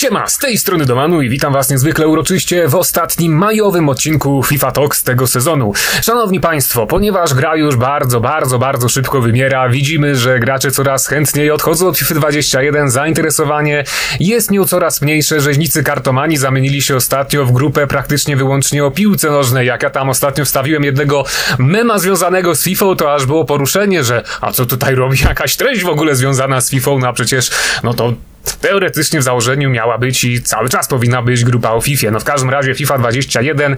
Siema, z tej strony Domanu i witam was niezwykle uroczyście w ostatnim majowym odcinku FIFA Talks tego sezonu. Szanowni Państwo, ponieważ gra już bardzo, bardzo, bardzo szybko wymiera, widzimy, że gracze coraz chętniej odchodzą od FIFA 21, zainteresowanie jest nią coraz mniejsze, rzeźnicy kartomani zamienili się ostatnio w grupę praktycznie wyłącznie o piłce nożnej. Jak ja tam ostatnio wstawiłem jednego mema związanego z FIFA, to aż było poruszenie, że a co tutaj robi jakaś treść w ogóle związana z FIFA, no a przecież no to Teoretycznie w założeniu miała być i cały czas powinna być grupa o FIFA. No w każdym razie FIFA 21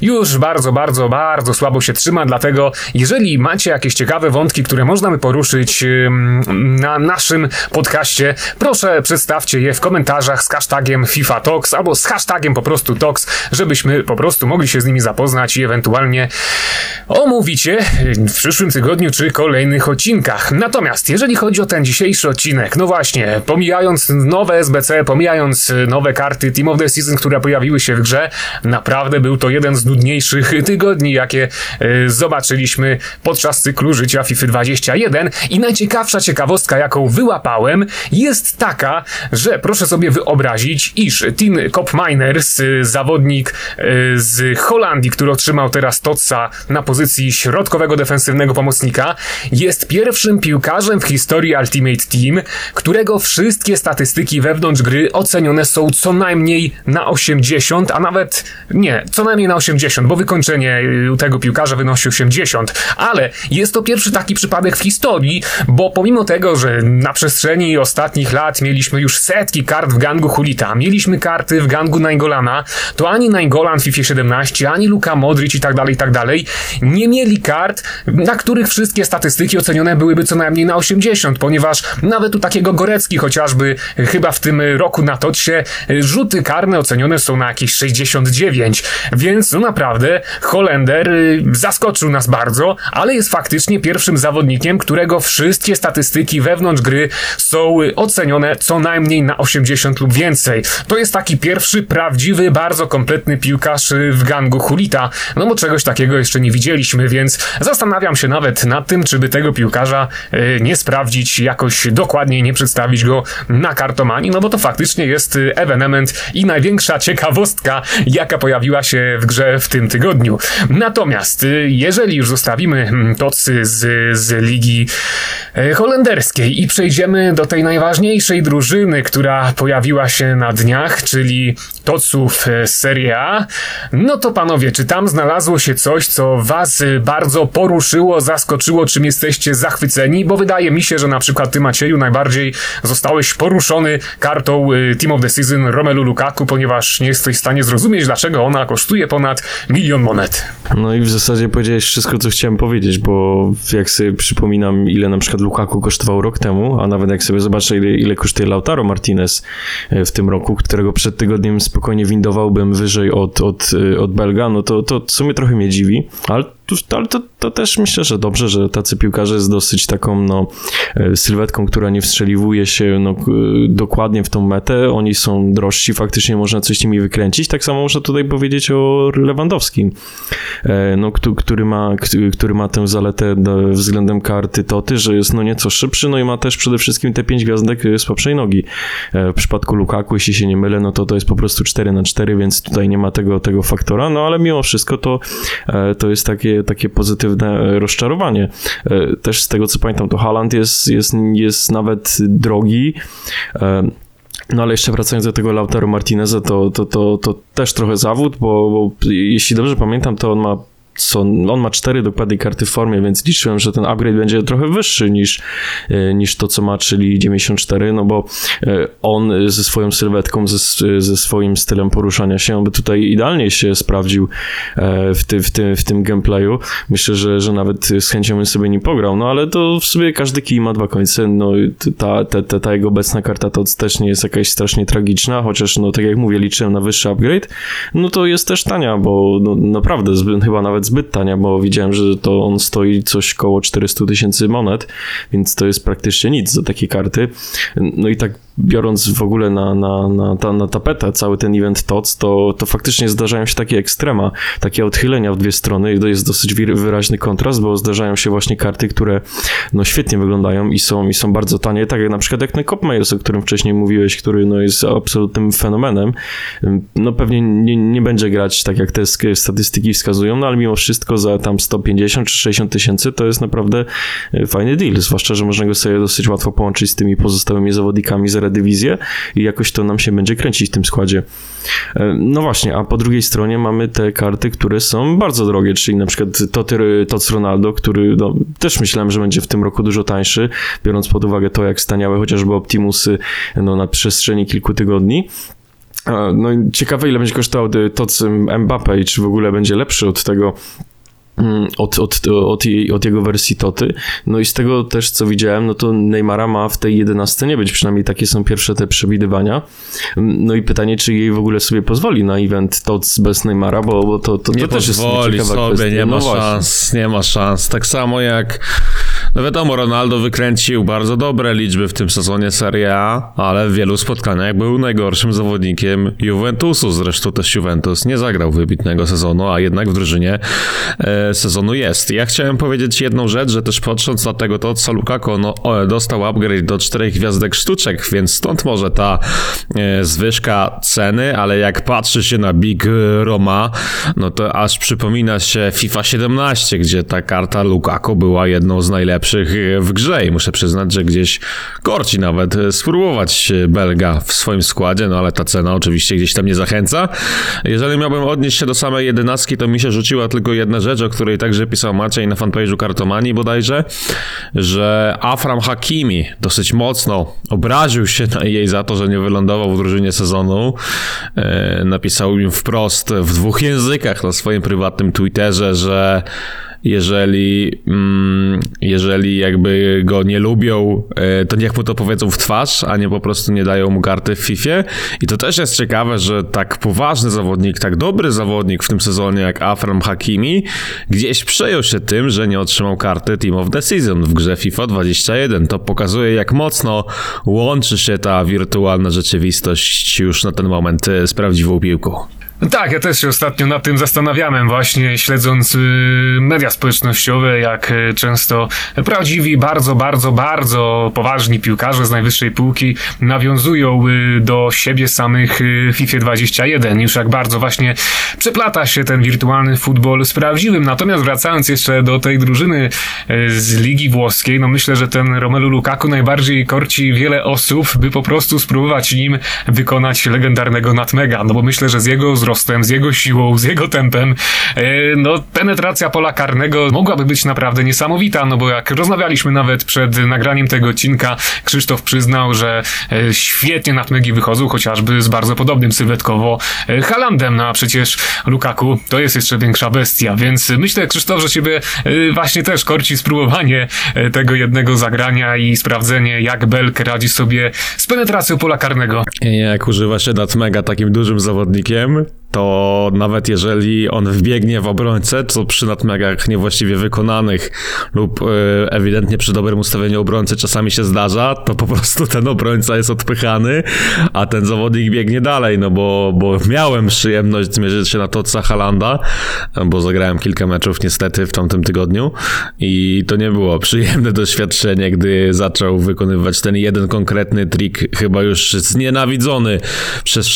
już bardzo, bardzo, bardzo słabo się trzyma, dlatego jeżeli macie jakieś ciekawe wątki, które można by poruszyć na naszym podcaście, proszę przedstawcie je w komentarzach z hashtagiem FIFA Talks albo z hashtagiem po prostu Talks, żebyśmy po prostu mogli się z nimi zapoznać i ewentualnie omówić je w przyszłym tygodniu czy kolejnych odcinkach. Natomiast jeżeli chodzi o ten dzisiejszy odcinek, no właśnie, pomijając nowe SBC, pomijając y, nowe karty Team of the Season, które pojawiły się w grze, naprawdę był to jeden z nudniejszych tygodni, jakie y, zobaczyliśmy podczas cyklu życia FIFA 21. I najciekawsza ciekawostka, jaką wyłapałem, jest taka, że proszę sobie wyobrazić, iż Team Cop Miners, y, zawodnik z Holandii, który otrzymał teraz Totsa na pozycji środkowego defensywnego pomocnika, jest pierwszym piłkarzem w historii Ultimate Team, którego wszystkie stacje statystyki wewnątrz gry ocenione są co najmniej na 80, a nawet nie, co najmniej na 80, bo wykończenie y, tego piłkarza wynosi 80. Ale jest to pierwszy taki przypadek w historii, bo pomimo tego, że na przestrzeni ostatnich lat mieliśmy już setki kart w gangu Hulita, mieliśmy karty w gangu Naingolana, to ani Nainggolan w FIFA 17, ani Luka Modric i tak dalej, i tak dalej, nie mieli kart, na których wszystkie statystyki ocenione byłyby co najmniej na 80, ponieważ nawet u takiego Gorecki chociażby chyba w tym roku na Totsie rzuty karne ocenione są na jakieś 69, więc no naprawdę Holender y, zaskoczył nas bardzo, ale jest faktycznie pierwszym zawodnikiem, którego wszystkie statystyki wewnątrz gry są ocenione co najmniej na 80 lub więcej. To jest taki pierwszy prawdziwy, bardzo kompletny piłkarz w gangu Hulita, no bo czegoś takiego jeszcze nie widzieliśmy, więc zastanawiam się nawet nad tym, czy by tego piłkarza y, nie sprawdzić jakoś dokładniej, nie przedstawić go na kartomanii, no bo to faktycznie jest y, ewenement i największa ciekawostka, jaka pojawiła się w grze w tym tygodniu. Natomiast y, jeżeli już zostawimy hmm, tocy z, z ligi e, holenderskiej i przejdziemy do tej najważniejszej drużyny, która pojawiła się na dniach, czyli toców e, Serie A, no to panowie, czy tam znalazło się coś, co was y, bardzo poruszyło, zaskoczyło, czym jesteście zachwyceni? Bo wydaje mi się, że na przykład ty Macieju najbardziej zostałeś poruszony kartą y, Team of the Season Romelu Lukaku, ponieważ nie jesteś w stanie zrozumieć, dlaczego ona kosztuje ponad milion monet. No i w zasadzie powiedziałeś wszystko, co chciałem powiedzieć, bo jak sobie przypominam, ile na przykład Lukaku kosztował rok temu, a nawet jak sobie zobaczę, ile, ile kosztuje Lautaro Martinez e, w tym roku, którego przed tygodniem spokojnie windowałbym wyżej od, od, e, od Belga, no to, to w sumie trochę mnie dziwi, ale ale to, to też myślę, że dobrze, że tacy piłkarze z dosyć taką no, e, sylwetką, która nie wstrzeliwuje się no, dokładnie w tą metę. Oni są drożsi, faktycznie można coś z nimi wykręcić. Tak samo można tutaj powiedzieć o Lewandowskim, e, no, który, ma, który ma tę zaletę względem karty Toty, że jest no nieco szybszy, no i ma też przede wszystkim te pięć gwiazdek z poprzej nogi. E, w przypadku Lukaku, jeśli się nie mylę, no to to jest po prostu 4 na 4 więc tutaj nie ma tego, tego faktora, no ale mimo wszystko to, to jest takie takie, pozytywne e, rozczarowanie. E, też z tego co pamiętam, to Haaland jest, jest, jest nawet drogi. E, no ale jeszcze wracając do tego Lautaro Martineza, to, to, to, to też trochę zawód, bo, bo jeśli dobrze pamiętam, to on ma co, on ma cztery dokładnie karty w formie, więc liczyłem, że ten upgrade będzie trochę wyższy niż, e, niż to, co ma, czyli 94, no bo e, on ze swoją sylwetką, ze, ze swoim stylem poruszania się by tutaj idealnie się sprawdził e, w, ty, w, ty, w tym gameplayu. Myślę, że, że nawet z chęcią bym sobie nim pograł, no ale to w sobie każdy kij ma dwa końce, no ta, ta, ta, ta jego obecna karta to też nie jest jakaś strasznie tragiczna, chociaż no tak jak mówię, liczyłem na wyższy upgrade, no to jest też tania, bo no, naprawdę chyba nawet zbyt tania, bo widziałem, że to on stoi coś koło 400 tysięcy monet, więc to jest praktycznie nic za takie karty. No i tak biorąc w ogóle na, na, na, ta, na tapetę cały ten event TOC, to, to faktycznie zdarzają się takie ekstrema, takie odchylenia w dwie strony i to jest dosyć wyraźny kontrast, bo zdarzają się właśnie karty, które no świetnie wyglądają i są, i są bardzo tanie, tak jak na przykład jak Cop Myers, o którym wcześniej mówiłeś, który no jest absolutnym fenomenem. No pewnie nie, nie będzie grać tak jak te statystyki wskazują, no ale mimo wszystko za tam 150 czy 60 tysięcy to jest naprawdę e, fajny deal, zwłaszcza, że można go sobie dosyć łatwo połączyć z tymi pozostałymi zawodnikami z Eredivisie i jakoś to nam się będzie kręcić w tym składzie. E, No właśnie, a po drugiej stronie mamy te karty, które są bardzo drogie, czyli na przykład Toty, Tots Ronaldo, który no, też myślałem, że będzie w tym roku dużo tańszy, biorąc pod uwagę to, jak staniały chociażby Optimusy no, na przestrzeni kilku tygodni. A, No ciekawe, ile będzie kosztował y, Tots Mbappe i czy w ogóle będzie lepszy od tego, od, od, od, jej, od jego wersji Toty. No i z tego też, co widziałem, no to Neymara ma w tej 11 nie być, przynajmniej takie są pierwsze te przewidywania. Mm, No i pytanie, czy jej w ogóle sobie pozwoli na event Tots bez Neymara, bo, bo to, to, to Nie też jest ciekawa sobie, kwestia. nie ma no właśnie. szans, nie ma szans. Tak samo jak, no wiadomo, Ronaldo wykręcił bardzo dobre liczby w tym sezonie Serie A, ale w wielu spotkaniach był najgorszym zawodnikiem Juventusu. Zresztą też Juventus nie zagrał wybitnego sezonu, a jednak w drużynie e, sezonu jest. Ja chciałem powiedzieć jedną rzecz, że też patrząc na tego to, co Lukaku no, dostał upgrade do czterech gwiazdek sztuczek, więc stąd może ta e, zwyżka ceny, ale jak patrzy się na Big Roma, no to aż przypomina się FIFA 17, gdzie ta karta Lukaku była jedną z najlepszych e, w grze i muszę przyznać, że gdzieś korci nawet e, spróbować Belga w swoim składzie, no ale ta cena oczywiście gdzieś tam nie zachęca. Jeżeli miałbym odnieść się do samej jedenastki, to mi się rzuciła tylko jedna rzecz, o której także pisał Maciej na fanpage'u Kartomanii bodajże, że Afram Hakimi dosyć mocno obraził się na jej za to, że nie wylądował w drużynie sezonu. E, napisał im wprost w dwóch językach na swoim prywatnym Twitterze, że jeżeli, mm, jeżeli jakby go nie lubią, e, to niech mu to powiedzą w twarz, a nie po prostu nie dają mu karty w FIFA. I to też jest ciekawe, że tak poważny zawodnik, tak dobry zawodnik w tym sezonie jak Afram Hakimi, gdzieś przejął się tym, że nie otrzymał karty Team of the Season w grze FIFA 21. To pokazuje, jak mocno łączy się ta wirtualna rzeczywistość już na ten moment e, z prawdziwą piłką. Tak, ja też się ostatnio nad tym zastanawiałem, właśnie śledząc y, media społecznościowe, jak y, często prawdziwi, bardzo, bardzo, bardzo poważni piłkarze z najwyższej półki nawiązują y, do siebie samych FIFA 21. Już jak bardzo właśnie przeplata się ten wirtualny futbol z prawdziwym. Natomiast wracając jeszcze do tej drużyny z Ligi Włoskiej, no myślę, że ten Romelu Lukaku najbardziej korci wiele osób, by po prostu spróbować nim wykonać legendarnego Natmega, no bo myślę, że z jego wzrostem, z jego siłą, z jego tempem, e, no penetracja pola karnego mogłaby być naprawdę niesamowita, no bo jak rozmawialiśmy nawet przed nagraniem tego odcinka, Krzysztof przyznał, że e, świetnie Natmegi wychodzą, chociażby z bardzo podobnym sylwetkowo e, Halandem, no a przecież Lukaku to jest jeszcze większa bestia, więc myślę, Krzysztof, że ciebie właśnie też korci spróbowanie tego jednego zagrania i sprawdzenie, jak Belk radzi sobie z penetracją pola karnego. Jak używa się Natmega takim dużym zawodnikiem, to nawet jeżeli on wbiegnie w obrońcę, co przy natmegach niewłaściwie wykonanych lub e, ewidentnie przy dobrym ustawieniu obrońcy czasami się zdarza, to po prostu ten obrońca jest odpychany, a ten zawodnik biegnie dalej, no bo, bo miałem przyjemność zmierzyć się na Totsa Halanda, bo zagrałem kilka meczów niestety w tamtym tygodniu i to nie było przyjemne doświadczenie, gdy zaczął wykonywać ten jeden konkretny trik, chyba już znienawidzony przez,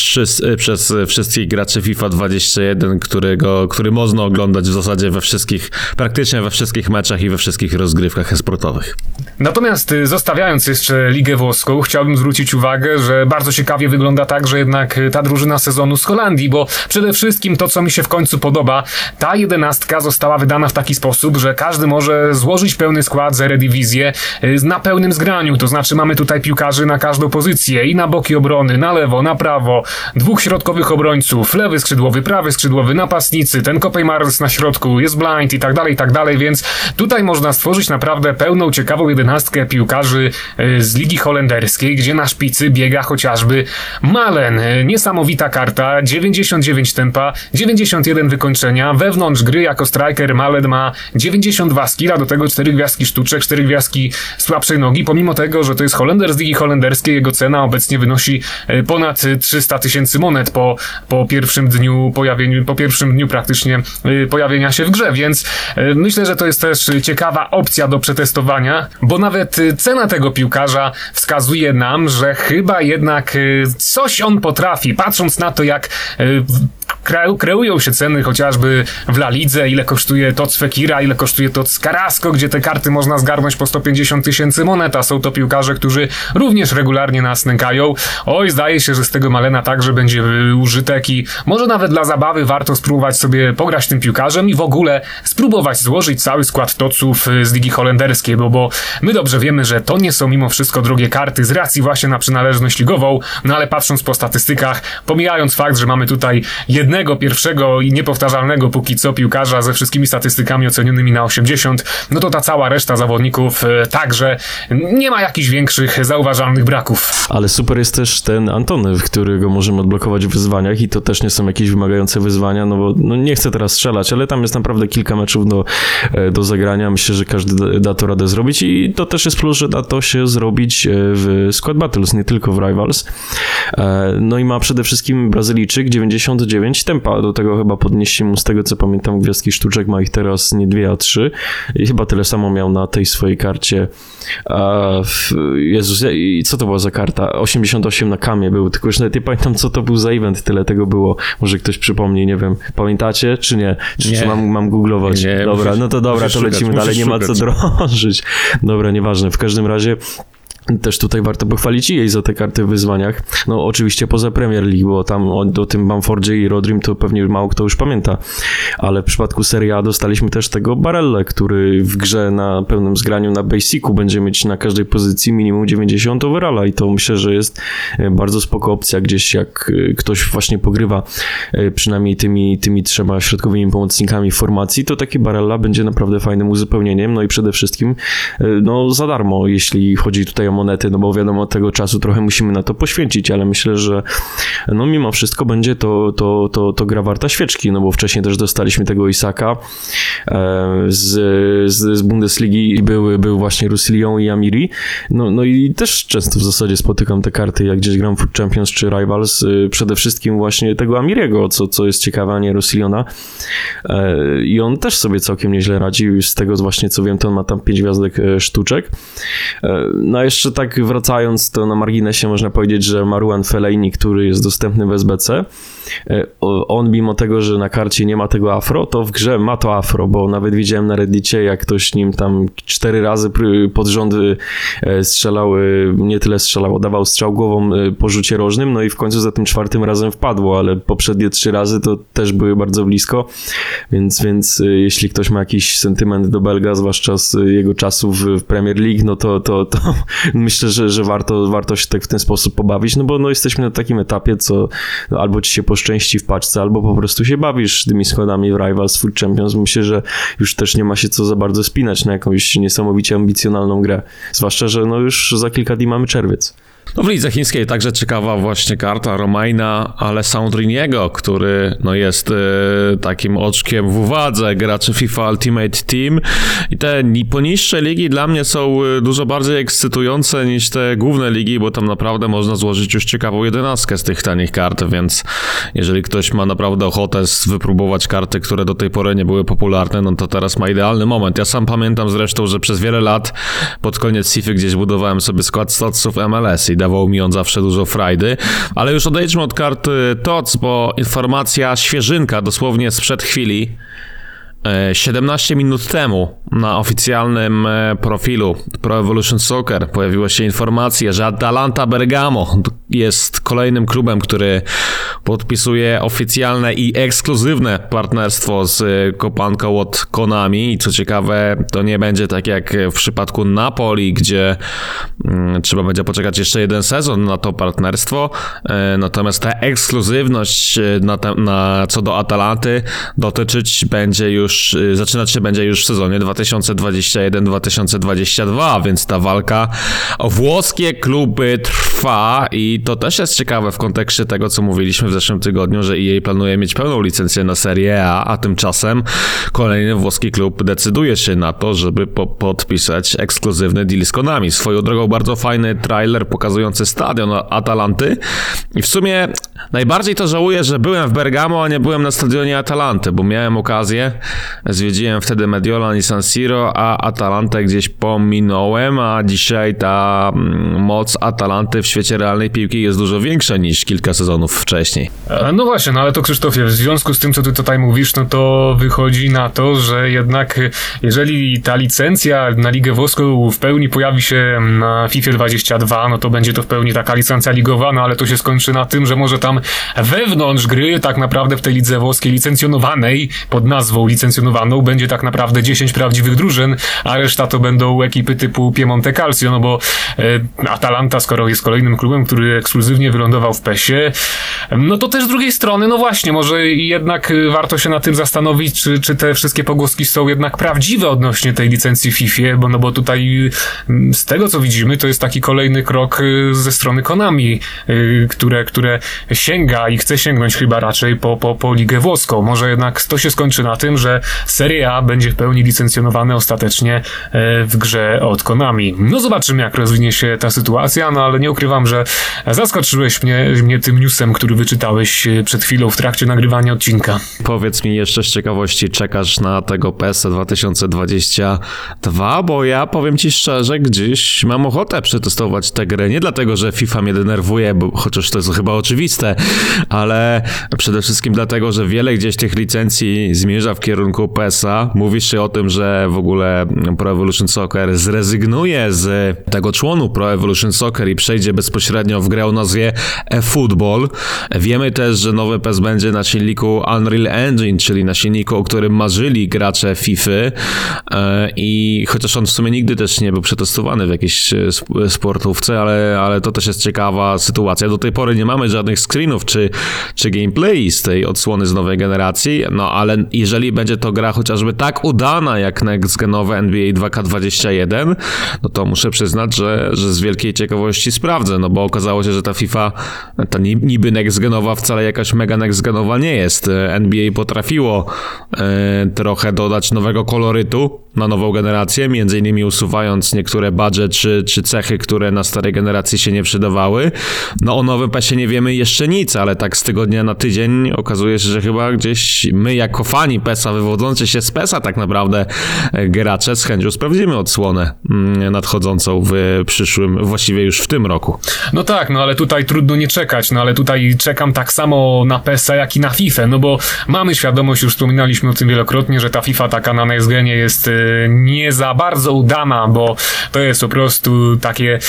przez wszystkich graczy FIFA 21, którego, który można oglądać w zasadzie we wszystkich, praktycznie we wszystkich meczach i we wszystkich rozgrywkach sportowych. Natomiast y, zostawiając jeszcze Ligę Włoską, chciałbym zwrócić uwagę, że bardzo ciekawie wygląda także jednak y, ta drużyna sezonu z Holandii, bo przede wszystkim to, co mi się w końcu podoba, ta jedenastka została wydana w taki sposób, że każdy może złożyć pełny skład z Eredivisie y, na pełnym zgraniu, to znaczy mamy tutaj piłkarzy na każdą pozycję i na boki obrony, na lewo, na prawo, dwóch środkowych obrońców, lewy skrzydłowy, prawy skrzydłowy, napastnicy, ten Kopej Mars na środku, jest blind i tak dalej, i tak dalej, więc tutaj można stworzyć naprawdę pełną, ciekawą jedenastkę piłkarzy e, z Ligi Holenderskiej, gdzie na szpicy biega chociażby Malen. E, Niesamowita karta, 99 tempa, 91 wykończenia, wewnątrz gry jako striker Malen ma 92 skilla, do tego 4 gwiazdki sztuczek, 4 gwiazdki słabszej nogi, pomimo tego, że to jest Holender z Ligi Holenderskiej, jego cena obecnie wynosi e, ponad 300 tysięcy monet po, po pierwszym dniu pojawieniu, po pierwszym dniu praktycznie e, pojawienia się w grze, więc e, myślę, że to jest też ciekawa opcja do przetestowania, bo nawet e, cena tego piłkarza wskazuje nam, że chyba jednak coś on potrafi, patrząc na to, jak kreują się ceny chociażby w La Lidze, ile kosztuje Tots Fekira, ile kosztuje Tots Carrasco, gdzie te karty można zgarnąć po 150 tysięcy monet, a są to piłkarze, którzy również regularnie nas nękają. Oj, zdaje się, że z tego Malena także będzie użytek i może nawet dla zabawy warto spróbować sobie pograć tym piłkarzem i w ogóle spróbować złożyć cały skład Toców y, z Ligi Holenderskiej, bo, bo my dobrze wiemy, że to nie są mimo wszystko drogie karty z racji właśnie na przynależność ligową, no ale patrząc po statystykach, pomijając fakt, że mamy tutaj jednego pierwszego i niepowtarzalnego póki co piłkarza ze wszystkimi statystykami ocenionymi na 80, no to ta cała reszta zawodników e, także nie ma jakichś większych zauważalnych braków. Ale super jest też ten Antony, w którego możemy odblokować w wyzwaniach i to też nie są jakieś wymagające wyzwania, no bo no nie chcę teraz strzelać, ale tam jest naprawdę kilka meczów do, e, do zagrania. Myślę, że każdy da- to radę zrobić i to też jest plus, że da to się zrobić e, w Squad Battles, nie tylko w Rivals. No i ma przede wszystkim Brazylijczyk 99 tempa, do tego chyba podnieśli mu z tego co pamiętam gwiazdki sztuczek, ma ich teraz nie dwie, a trzy i chyba tyle samo miał na tej swojej karcie. W- Jezus, i co to była za karta? 88 na kamie był, tylko już nawet nie pamiętam co to był za event, tyle tego było. Może ktoś przypomni, nie wiem. Pamiętacie, czy nie? Czy, Nie. czy mam, mam googlować? Nie, dobra, musisz- no to dobra, to szukać, lecimy dalej, musisz nie ma co szukać. drążyć. Dobra, nieważne. W każdym razie też tutaj warto pochwalić jej za te karty w wyzwaniach. No oczywiście poza Premier League, bo tam o, o tym Bamfordzie i Rodrim to pewnie mało kto już pamięta. Ale w przypadku Serie A dostaliśmy też tego Barelle, który w grze na pełnym zgraniu na Basicu będzie mieć na każdej pozycji minimum 90 overalla i to myślę, że jest e, bardzo spoko opcja gdzieś jak e, ktoś właśnie pogrywa e, przynajmniej tymi, tymi trzema środkowymi pomocnikami formacji, to taki Barella będzie naprawdę fajnym uzupełnieniem, no i przede wszystkim no za darmo, jeśli chodzi tutaj o monety, no bo wiadomo, od tego czasu trochę musimy na to poświęcić, ale myślę, że no mimo wszystko będzie to, to, to, to gra warta świeczki, no bo wcześniej też dostaliśmy tego Isaka e, z, z, z Bundesligi i był, właśnie Rusilion i Amiri, no, no i też często w zasadzie spotykam te karty, jak gdzieś gram Foot Champions czy Rivals, y, przede wszystkim właśnie tego Amiriego, co, co jest ciekawe, a nie Rusiliona E, i on też sobie całkiem nieźle radzi, z tego właśnie co wiem, to on ma tam pięć gwiazdek e, sztuczek. No a jeszcze tak wracając, to na marginesie można powiedzieć, że Maruan Fellaini, który jest dostępny w SBC, e, on mimo tego, że na karcie nie ma tego afro, to w grze ma to afro, bo nawet widziałem na reddicie, jak ktoś nim tam cztery razy pod rząd e, strzelał, e, nie tyle strzelał, dawał strzał głową po rzucie rożnym, no i w końcu za tym czwartym razem wpadło, ale poprzednie trzy razy to też były bardzo blisko, więc, więc jeśli ktoś ma jakiś sentyment do Belga, zwłaszcza z jego czasów w Premier League, no to, to, to myślę, że, że warto, warto się tak w ten sposób pobawić, no bo no jesteśmy na takim etapie, co no, albo ci się poszczęści w paczce, albo po prostu się bawisz tymi składami w Rivals, Food Champions. Myślę, że już też nie ma się co za bardzo spinać na jakąś niesamowicie ambicjonalną grę. Zwłaszcza, że no już za kilka dni mamy czerwiec. No w lidze chińskiej także ciekawa właśnie karta Romaina Alessandriniego, który no jest e, takim oczkiem w uwadze graczy FIFA Ultimate Team i te ni- poniższe ligi dla mnie są e, dużo bardziej ekscytujące niż te główne ligi, bo tam naprawdę można złożyć już ciekawą jedenastkę z tych tanich kart, więc jeżeli ktoś ma naprawdę ochotę wypróbować karty, które do tej pory nie były popularne, no to teraz ma idealny moment. Ja sam pamiętam zresztą, że przez wiele lat pod koniec FIFA gdzieś budowałem sobie skład statsów MLS i dawał mi on zawsze dużo frajdy, ale już odejdźmy od karty TOC, bo informacja świeżynka dosłownie sprzed chwili. E, 17 minut temu na oficjalnym e, profilu Pro Evolution Soccer pojawiła się informacja, że Atalanta Bergamo jest kolejnym klubem, który podpisuje oficjalne i ekskluzywne partnerstwo z e, kopanką od Konami. I co ciekawe, to nie będzie tak jak w przypadku Napoli, gdzie mm, trzeba będzie poczekać jeszcze jeden sezon na to partnerstwo. E, Natomiast ta ekskluzywność e, na, te, na, co do Atalanty dotyczyć będzie już, e, zaczynać się będzie już w sezonie 2021-2022, więc ta walka o włoskie kluby trwa i to też jest ciekawe w kontekście tego, co mówiliśmy w zeszłym tygodniu, że EA planuje mieć pełną licencję na Serie A, a tymczasem kolejny włoski klub decyduje się na to, żeby po podpisać ekskluzywny deal z Konami. Swoją drogą bardzo fajny trailer pokazujący stadion Atalanty i w sumie najbardziej to żałuję, że byłem w Bergamo, a nie byłem na stadionie Atalanty, bo miałem okazję, zwiedziłem wtedy Mediolan i San Siro, a Atalantę gdzieś pominąłem, a dzisiaj ta mm, moc Atalanty w świecie realnej piłki jest dużo większa niż kilka sezonów wcześniej. E, No właśnie, no ale to Krzysztofie, w związku z tym, co ty tutaj mówisz, no to wychodzi na to, że jednak e, jeżeli ta licencja na Ligę Włoską w pełni pojawi się na FIFA 22, no to będzie to w pełni taka licencja ligowa, no ale to się skończy na tym, że może tam wewnątrz gry, tak naprawdę w tej lidze włoskiej licencjonowanej, pod nazwą licencjonowaną, będzie tak naprawdę 10 prawdziwych drużyn, a reszta to będą ekipy typu Piemonte Calcio, no bo e, Atalanta, skoro jest kolejnym klubem, który ekskluzywnie wylądował w PESie, no to też z drugiej strony, no właśnie, może jednak warto się na tym zastanowić, czy, czy te wszystkie pogłoski są jednak prawdziwe odnośnie tej licencji FIFA, bo no bo tutaj y, z tego co widzimy, to jest taki kolejny krok y, ze strony Konami, y, które, które sięga i chce sięgnąć chyba raczej po, po, po ligę włoską. Może jednak to się skończy na tym, że Serie A będzie w pełni licencjonowane ostatecznie e, w grze od Konami. No zobaczymy, jak rozwinie się ta sytuacja, no ale nie ukrywam, że zaskoczyłeś mnie, mnie tym newsem, który wyczytałeś e, przed chwilą w trakcie nagrywania odcinka. Powiedz mi jeszcze z ciekawości, czekasz na tego PS 2022, bo ja powiem ci szczerze, gdzieś mam ochotę przetestować tę grę. Nie dlatego, że FIFA mnie denerwuje, bo chociaż to jest chyba oczywiste, ale przede wszystkim dlatego, że wiele gdzieś tych licencji zmierza w kierunku PESA. Mówisz się o tym, że w ogóle Pro Evolution Soccer zrezygnuje z tego członu Pro Evolution Soccer i przejdzie bezpośrednio w grę o nazwie eFootball. Wiemy też, że nowy PES będzie na silniku Unreal Engine, czyli na silniku, o którym marzyli gracze FIFA e, i chociaż on w sumie nigdy też nie był przetestowany w jakiejś e, sp- sportówce, ale, ale to też jest ciekawa sytuacja. Do tej pory nie mamy żadnych screenów czy, czy gameplay z tej odsłony z nowej generacji, no ale jeżeli będzie to gra chociażby tak udana jak next-genowe NBA 2K21, no to muszę przyznać, że, że z wielkiej ciekawości sprawdzę, no bo okazało się, że ta FIFA, ta ni- niby next-genowa wcale jakaś mega next-genowa nie jest. NBA potrafiło e, trochę dodać nowego kolorytu na nową generację, między innymi usuwając niektóre budżet czy, czy cechy, które na starej generacji się nie przydawały. No o nowym PESie nie wiemy jeszcze nic, ale tak z tygodnia na tydzień okazuje się, że chyba gdzieś my jako fani PESa, wywodzący się z PESa tak naprawdę e, gracze z chęcią sprawdzimy odsłonę mm, nadchodzącą w przyszłym, właściwie już w tym roku. No tak, no ale tutaj trudno nie czekać, no ale tutaj czekam tak samo na PESA, jak i na FIFA, no bo mamy świadomość, już wspominaliśmy o tym wielokrotnie, że ta FIFA taka na next genie jest y, nie za bardzo udana, bo to jest po prostu takie,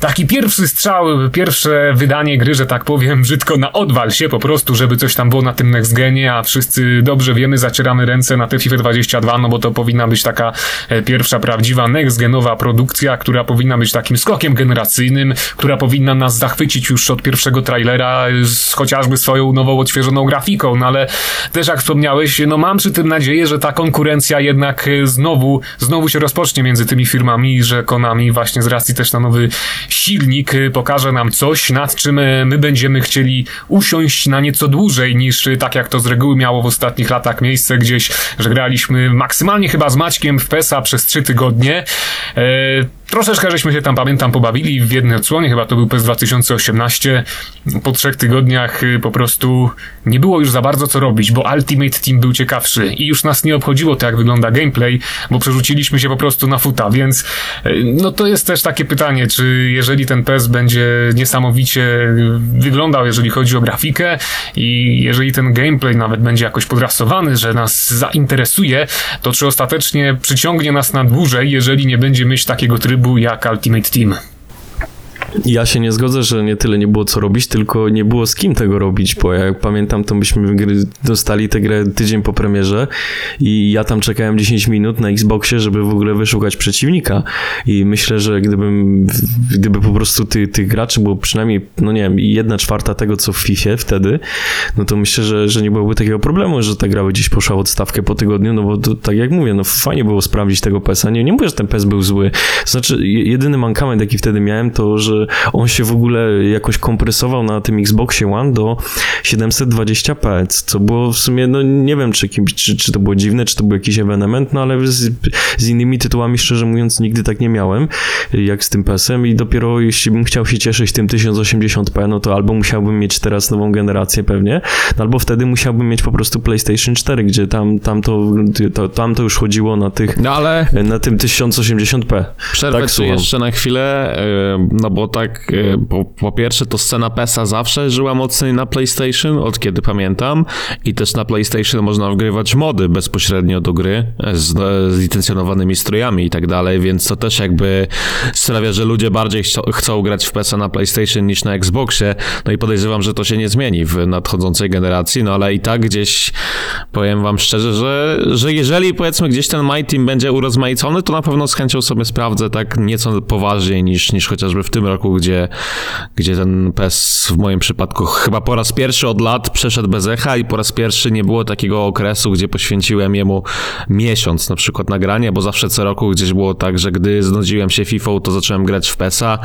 taki pierwszy strzał, pierwsze wydanie gry, że tak powiem, brzydko na odwal się po prostu, żeby coś tam było na tym next genie, a wszyscy dobrze wiemy, zacieramy ręce na tę FIFA 22, no bo to powinna być taka e, pierwsza prawdziwa next genowa produkcja, która powinna być takim skokiem generacyjnym, która powinna nas zachwycić już od pierwszego trailera z chociażby swoją nową, odświeżoną grafiką, no ale też jak wspomniałeś, no mam przy tym nadzieję, że ta konkurencja jednak e, znowu, znowu się rozpocznie między tymi firmami że Konami właśnie z racji też na nowy silnik e, pokaże nam coś, nad czym e, my będziemy chcieli usiąść na nieco dłużej niż e, tak jak to z reguły miało w ostatnich latach miejsce gdzieś, że graliśmy maksymalnie chyba z Maćkiem w PESA przez trzy tygodnie. E, Troszeczkę żeśmy się tam, pamiętam, pobawili w jednej odsłonie, chyba to był PES 2018. Po trzech tygodniach y, po prostu nie było już za bardzo co robić, bo Ultimate Team był ciekawszy i już nas nie obchodziło to, jak wygląda gameplay, bo przerzuciliśmy się po prostu na futa, więc y, no to jest też takie pytanie, czy jeżeli ten PES będzie niesamowicie y, wyglądał, jeżeli chodzi o grafikę i jeżeli ten gameplay nawet będzie jakoś podrasowany, że nas zainteresuje, to czy ostatecznie przyciągnie nas na dłużej, jeżeli nie będzie mieć takiego trybu jak Ultimate Team. Ja się nie zgodzę, że nie tyle nie było co robić, tylko nie było z kim tego robić, bo jak pamiętam, to myśmy dostali tę grę tydzień po premierze i ja tam czekałem 10 minut na Xboxie, żeby w ogóle wyszukać przeciwnika i myślę, że gdybym, gdyby po prostu ty, tych graczy było przynajmniej, no nie wiem, jedna czwarta tego, co w FIFA wtedy, no to myślę, że, że nie byłoby takiego problemu, że ta gra by gdzieś poszła w odstawkę po tygodniu, no bo to, tak jak mówię, no fajnie było sprawdzić tego PES-a. Nie, nie mówię, że ten PES był zły. Znaczy, jedyny mankament, jaki wtedy miałem, to, że on się w ogóle jakoś kompresował na tym Xboxie One do 720p, co było w sumie, no nie wiem, czy, czy, czy to było dziwne, czy to był jakiś ewenement, no ale z, z innymi tytułami, szczerze mówiąc, nigdy tak nie miałem, jak z tym PS-em i dopiero jeśli bym chciał się cieszyć tym 1080p, no to albo musiałbym mieć teraz nową generację pewnie, no albo wtedy musiałbym mieć po prostu PlayStation 4, gdzie tam, tam, to, to, tam to już chodziło na tych, No ale na tym 1080p. przerwę tak, jeszcze na chwilę, yy, no bo tak, yy, po, po pierwsze to scena PESA zawsze żyła mocniej na PlayStation, od kiedy pamiętam i też na PlayStation można wgrywać mody bezpośrednio do gry z, z licencjonowanymi strojami i tak dalej, więc to też jakby sprawia, że ludzie bardziej chcą, chcą grać w PESA na PlayStation niż na Xboxie, no i podejrzewam, że to się nie zmieni w nadchodzącej generacji, no ale i tak gdzieś powiem wam szczerze, że, że jeżeli powiedzmy gdzieś ten My Team będzie urozmaicony, to na pewno z chęcią sobie sprawdzę tak nieco poważniej niż, niż chociażby w tym roku, gdzie, gdzie ten PES w moim przypadku chyba po raz pierwszy od lat przeszedł bez echa i po raz pierwszy nie było takiego okresu, gdzie poświęciłem jemu miesiąc na przykład nagrania, bo zawsze co roku gdzieś było tak, że gdy znudziłem się FIFA, to zacząłem grać w PESa.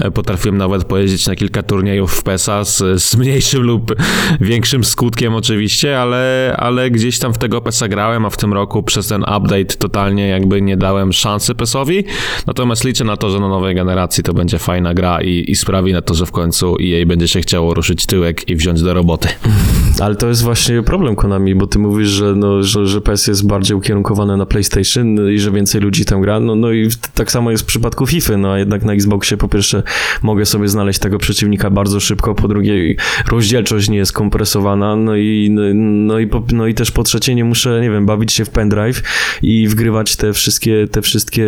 E, Potrafiłem nawet pojeździć na kilka turniejów w PESa z, z mniejszym lub większym skutkiem oczywiście, ale, ale gdzieś tam w tego PESa grałem, a w tym roku przez ten update totalnie jakby nie dałem szansy PESowi. Natomiast liczę na to, że na nowej generacji to będzie fajna gra i, i sprawi na to, że w końcu EA będzie się chciało ruszyć tyłek i wziąć do roboty. Ale to jest właśnie problem Konami, bo ty mówisz, że, no, że, że PS jest bardziej ukierunkowane na PlayStation i że więcej ludzi tam gra. No, no i tak samo jest w przypadku FIFA, no a jednak na Xboxie po pierwsze mogę sobie znaleźć tego przeciwnika bardzo szybko, po drugie rozdzielczość nie jest kompresowana, no i, no, no, i, po, no i też po trzecie nie muszę, nie wiem, bawić się w pendrive i wgrywać te wszystkie, te wszystkie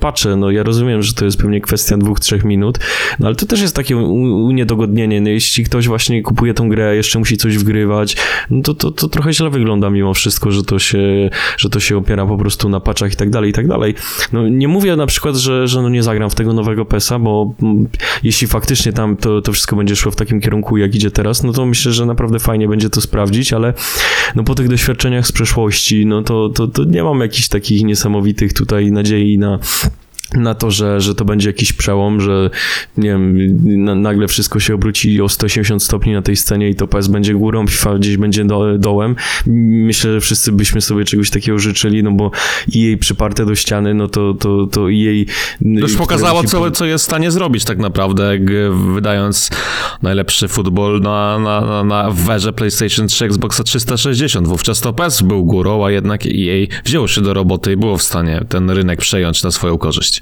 patche. No ja rozumiem, że to jest pewnie kwestia dwóch, trzech minut, no ale to też jest takie uniedogodnienie. No, jeśli ktoś właśnie kupuje tą grę, jeszcze musi coś wgrywać, no to, to, to trochę źle wygląda mimo wszystko, że to się, że to się opiera po prostu na paczach i tak dalej, i tak dalej. No nie mówię na przykład, że, że no nie zagram w tego nowego PESa, bo mm, jeśli faktycznie tam to, to wszystko będzie szło w takim kierunku, jak idzie teraz, no to myślę, że naprawdę fajnie będzie to sprawdzić, ale no po tych doświadczeniach z przeszłości, no to, to, to nie mam jakichś takich niesamowitych tutaj nadziei na na to, że, że to będzie jakiś przełom, że nie wiem, na, nagle wszystko się obróci o 180 stopni na tej scenie i to PS będzie górą, FIFA gdzieś będzie do, dołem. Myślę, że wszyscy byśmy sobie czegoś takiego życzyli, no bo jej przyparte do ściany, no to, to, to jej... Już pokazało, co, co jest w stanie zrobić tak naprawdę, g- wydając najlepszy futbol na, na, na, na w erze PlayStation 3 Xboxa 360. Wówczas to PES był górą, a jednak EA wzięło się do roboty i było w stanie ten rynek przejąć na swoją korzyść.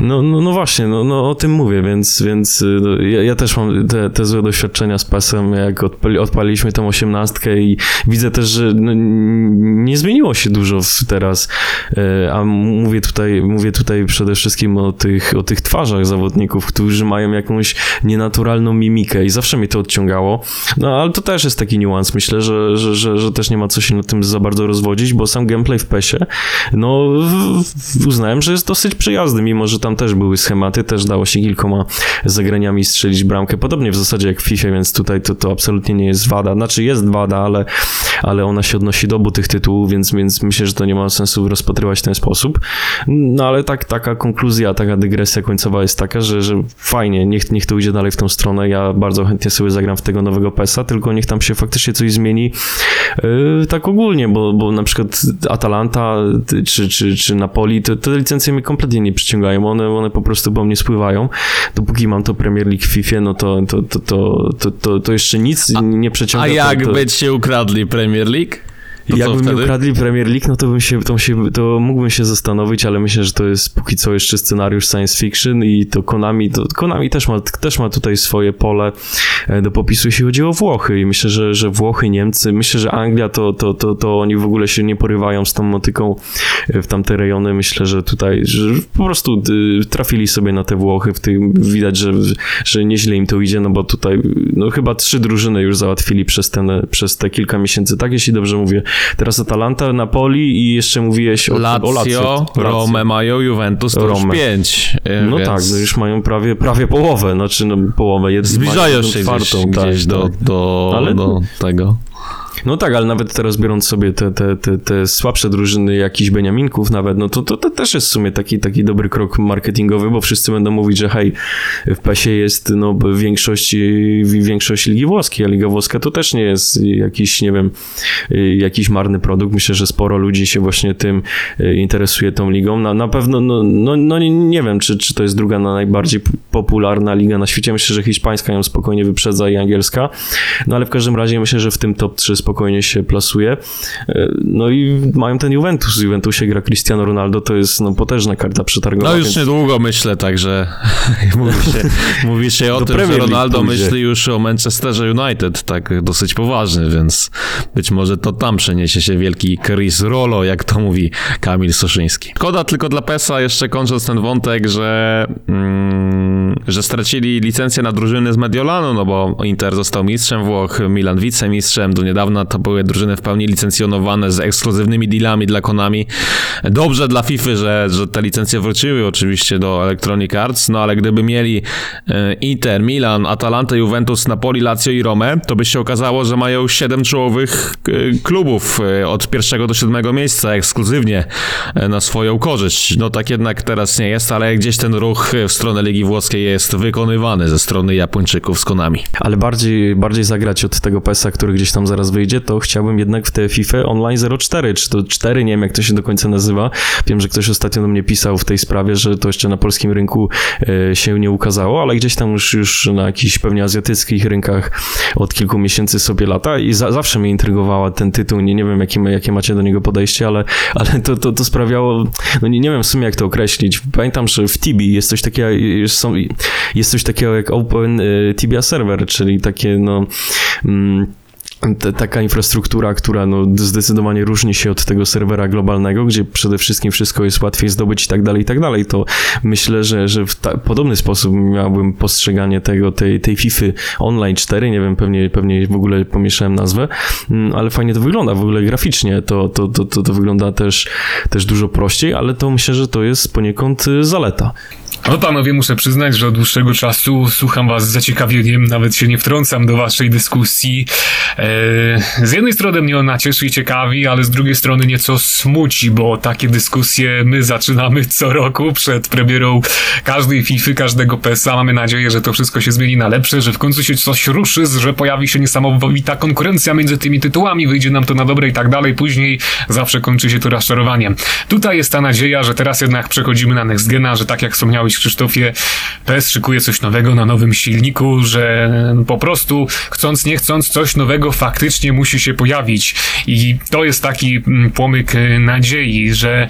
No, no, no właśnie, no, no o tym mówię, więc, więc y, no, ja, ja też mam te, te złe doświadczenia z pasem, jak odpali, odpaliliśmy tą osiemnastkę i widzę też, że no, nie zmieniło się dużo teraz, e, a mówię tutaj, mówię tutaj przede wszystkim o tych, o tych twarzach zawodników, którzy mają jakąś nienaturalną mimikę i zawsze mnie to odciągało, no ale to też jest taki niuans, myślę, że, że, że, że też nie ma co się nad tym za bardzo rozwodzić, bo sam gameplay w PESie, no uznałem, że jest dosyć przyjazny, mimo że tam też były schematy, też dało się kilkoma zagraniami strzelić bramkę, podobnie w zasadzie jak w FIFA, więc tutaj to, to absolutnie nie jest wada, znaczy jest wada, ale, ale ona się odnosi do obu tych tytułów, więc, więc myślę, że to nie ma sensu rozpatrywać w ten sposób, no ale tak, taka konkluzja, taka dygresja końcowa jest taka, że, że fajnie, niech, niech to idzie dalej w tą stronę, ja bardzo chętnie sobie zagram w tego nowego PESa, tylko niech tam się faktycznie coś zmieni yy, tak ogólnie, bo, bo na przykład Atalanta czy, czy, czy Napoli, to te licencje mnie kompletnie nie przyciągają, wiem, one, one po prostu po mnie spływają. Dopóki mam to Premier League w FIFA, no to, to, to, to, to, to, to jeszcze nic nie przeciąga. A to- jakby to, ci ukradli Premier League? To Jakby mi wtedy? ukradli Premier League, no to bym się, to, się, to mógłbym się zastanowić, ale myślę, że to jest póki co jeszcze scenariusz science fiction i to Konami, to Konami też ma, też ma tutaj swoje pole e, do popisu, jeśli chodzi o Włochy i myślę, że, że Włochy, Niemcy, myślę, że Anglia to, to, to, to oni w ogóle się nie porywają z tą motyką e, w tamte rejony. Myślę, że tutaj że po prostu y, trafili sobie na te Włochy, w tym widać, że, że nieźle im to idzie, no bo tutaj no chyba trzy drużyny już załatwili przez, ten, przez te kilka miesięcy, tak jeśli dobrze mówię. Teraz Atalanta, Napoli i jeszcze mówiłeś o, Lazio, o Lazio. Rome mają, Juventus to Rome. pięć. e, No więc tak, no już mają prawie, prawie połowę, znaczy no połowę, Zbliżają się czwartą, gdzieś, tak, gdzieś do, tak. do, Ale- do tego. No tak, ale nawet teraz biorąc sobie te, te, te, te słabsze drużyny, jakichś Beniaminków nawet, no to, to, to też jest w sumie taki, taki dobry krok marketingowy, bo wszyscy będą mówić, że hej, w PESie jest no, większość, większość Ligi Włoskiej, a Liga Włoska to też nie jest jakiś, nie wiem, jakiś marny produkt. Myślę, że sporo ludzi się właśnie tym e, interesuje tą ligą. Na, na pewno, no, no, no nie, wiem, czy, czy to jest druga na najbardziej popularna liga na świecie. Myślę, że hiszpańska ją spokojnie wyprzedza i angielska. No ale w każdym razie myślę, że w tym top 3 spokojnie się plasuje. E, No i mają ten Juventus. W Juventusie gra Cristiano Ronaldo, to jest no, potężna karta przetargowa. No już więc- niedługo myślę, także mówi się, mówi się o Do tym, że Premier League Ronaldo myśli już o Manchesterze United, tak dosyć poważnie, więc być może to tam przeniesie się wielki Chris Rolo, jak to mówi Kamil Soszyński. Szkoda tylko dla PESA, jeszcze kończąc ten wątek, że, mm, że stracili licencję na drużyny z Mediolanu, no bo Inter został mistrzem Włoch, Milan wicemistrzem, do niedawna to były drużyny w pełni licencjonowane z ekskluzywnymi dealami dla Konami. Dobrze dla FIFA, że, że te licencje wróciły oczywiście do Electronic Arts, no ale gdyby mieli e, Inter, Milan, Atalanta, Juventus, Napoli, Lazio i Rome, to by się okazało, że mają siedem czołowych e, klubów e, od pierwszego do siódmego miejsca ekskluzywnie na swoją korzyść. No tak jednak teraz nie jest, ale gdzieś ten ruch w stronę Ligi Włoskiej jest wykonywany ze strony Japończyków z Konami. ale bardziej, bardziej zagrać od tego PESa, który gdzieś tam zaraz wyjdzie, to chciałbym jednak w tę FIFA Online 04, czy to 4, nie wiem jak to się do końca nazywa. Wiem, że ktoś ostatnio do mnie pisał w tej sprawie, że to jeszcze na polskim rynku e, się nie ukazało, ale gdzieś tam już, już na jakichś pewnie azjatyckich rynkach od kilku miesięcy sobie lata i za, zawsze mnie intrygowała ten tytuł. Nie, nie wiem, jakie, jakie macie do niego podejście, ale, ale to, to, to sprawiało, no nie, nie wiem w sumie jak to określić. Pamiętam, że w Tibi jest coś takiego, są, jest coś takiego jak Open e, Tibia Server, czyli takie no... Mm, taka infrastruktura, która no, zdecydowanie różni się od tego serwera globalnego, gdzie przede wszystkim wszystko jest łatwiej zdobyć i tak dalej, i tak dalej, to myślę, że, że w podobny sposób miałbym postrzeganie tego, tej, tej FIFA Online 4, nie wiem, pewnie, pewnie w ogóle pomieszałem nazwę, mm, ale fajnie to wygląda, w ogóle graficznie. To, to, to, to, to wygląda też, też dużo prościej, ale to myślę, że to jest poniekąd y, zaleta. No panowie, muszę przyznać, że od dłuższego czasu słucham was z zaciekawieniem, nawet się nie wtrącam do waszej dyskusji. Eee, z jednej strony mnie ona cieszy i ciekawi, ale z drugiej strony nieco smuci, bo takie dyskusje my zaczynamy co roku przed premierą każdej FIFA, każdego PESa. Mamy nadzieję, że to wszystko się zmieni na lepsze, że w końcu się coś ruszy, że pojawi się niesamowita konkurencja między tymi tytułami, wyjdzie nam to na dobre i tak dalej. Później zawsze kończy się to rozczarowaniem. Tutaj jest ta nadzieja, że teraz jednak przechodzimy na Next Gena, że tak jak wspomniałeś Krzysztofie, PS szykuje coś nowego na nowym silniku, że po prostu chcąc nie chcąc coś nowego faktycznie musi się pojawić. I to jest taki mm, płomyk e, nadziei, że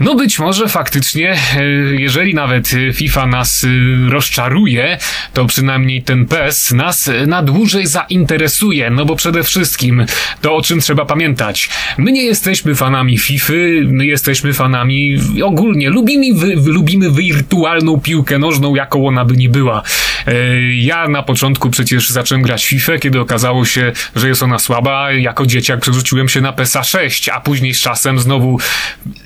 no być może faktycznie, e, jeżeli nawet e, FIFA nas rozczaruje, to przynajmniej ten PES nas na dłużej zainteresuje, no bo przede wszystkim to o czym trzeba pamiętać. My nie jesteśmy fanami FIFA, my jesteśmy fanami ogólnie, lubimy, wy, lubimy wirtualną piłkę nożną, jaką ona by nie była. E, Ja na początku przecież zacząłem grać FIFA, kiedy okazało się, że jest ona słaba. Jako dzieciak przerzuciłem się na PESA 6, a później z czasem znowu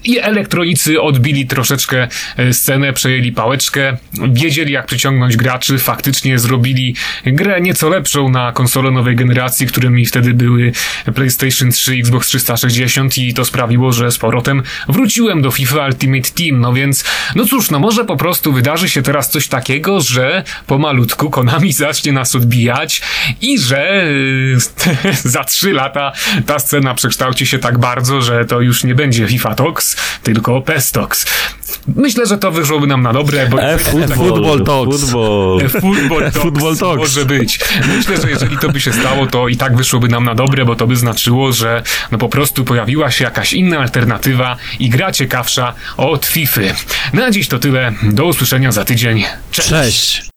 i elektronicy odbili troszeczkę e, scenę, przejęli pałeczkę, wiedzieli jak przyciągnąć graczy, faktycznie zrobili grę nieco lepszą na konsole nowej generacji, którymi wtedy były PlayStation 3, Xbox 360 i to sprawiło, że z powrotem wróciłem do FIFA Ultimate Team, no więc no cóż, no może po prostu wydarzy się teraz coś takiego, że pomalutku Konami zacznie nas odbijać i że yy, za trzy lata ta scena przekształci się tak bardzo, że to już nie będzie FIFA Tox, tylko PES Tox. Myślę, że to wyszłoby nam na dobre, bo E-football. Football. Football Talks, Football Talks. może być. Myślę, że jeżeli to by się stało, to i tak wyszłoby nam na dobre, bo to by znaczyło, że no po prostu pojawiła się jakaś inna alternatywa i gra ciekawsza od FIFA. Na dziś to tyle. Do usłyszenia za tydzień. Cześć. Cześć!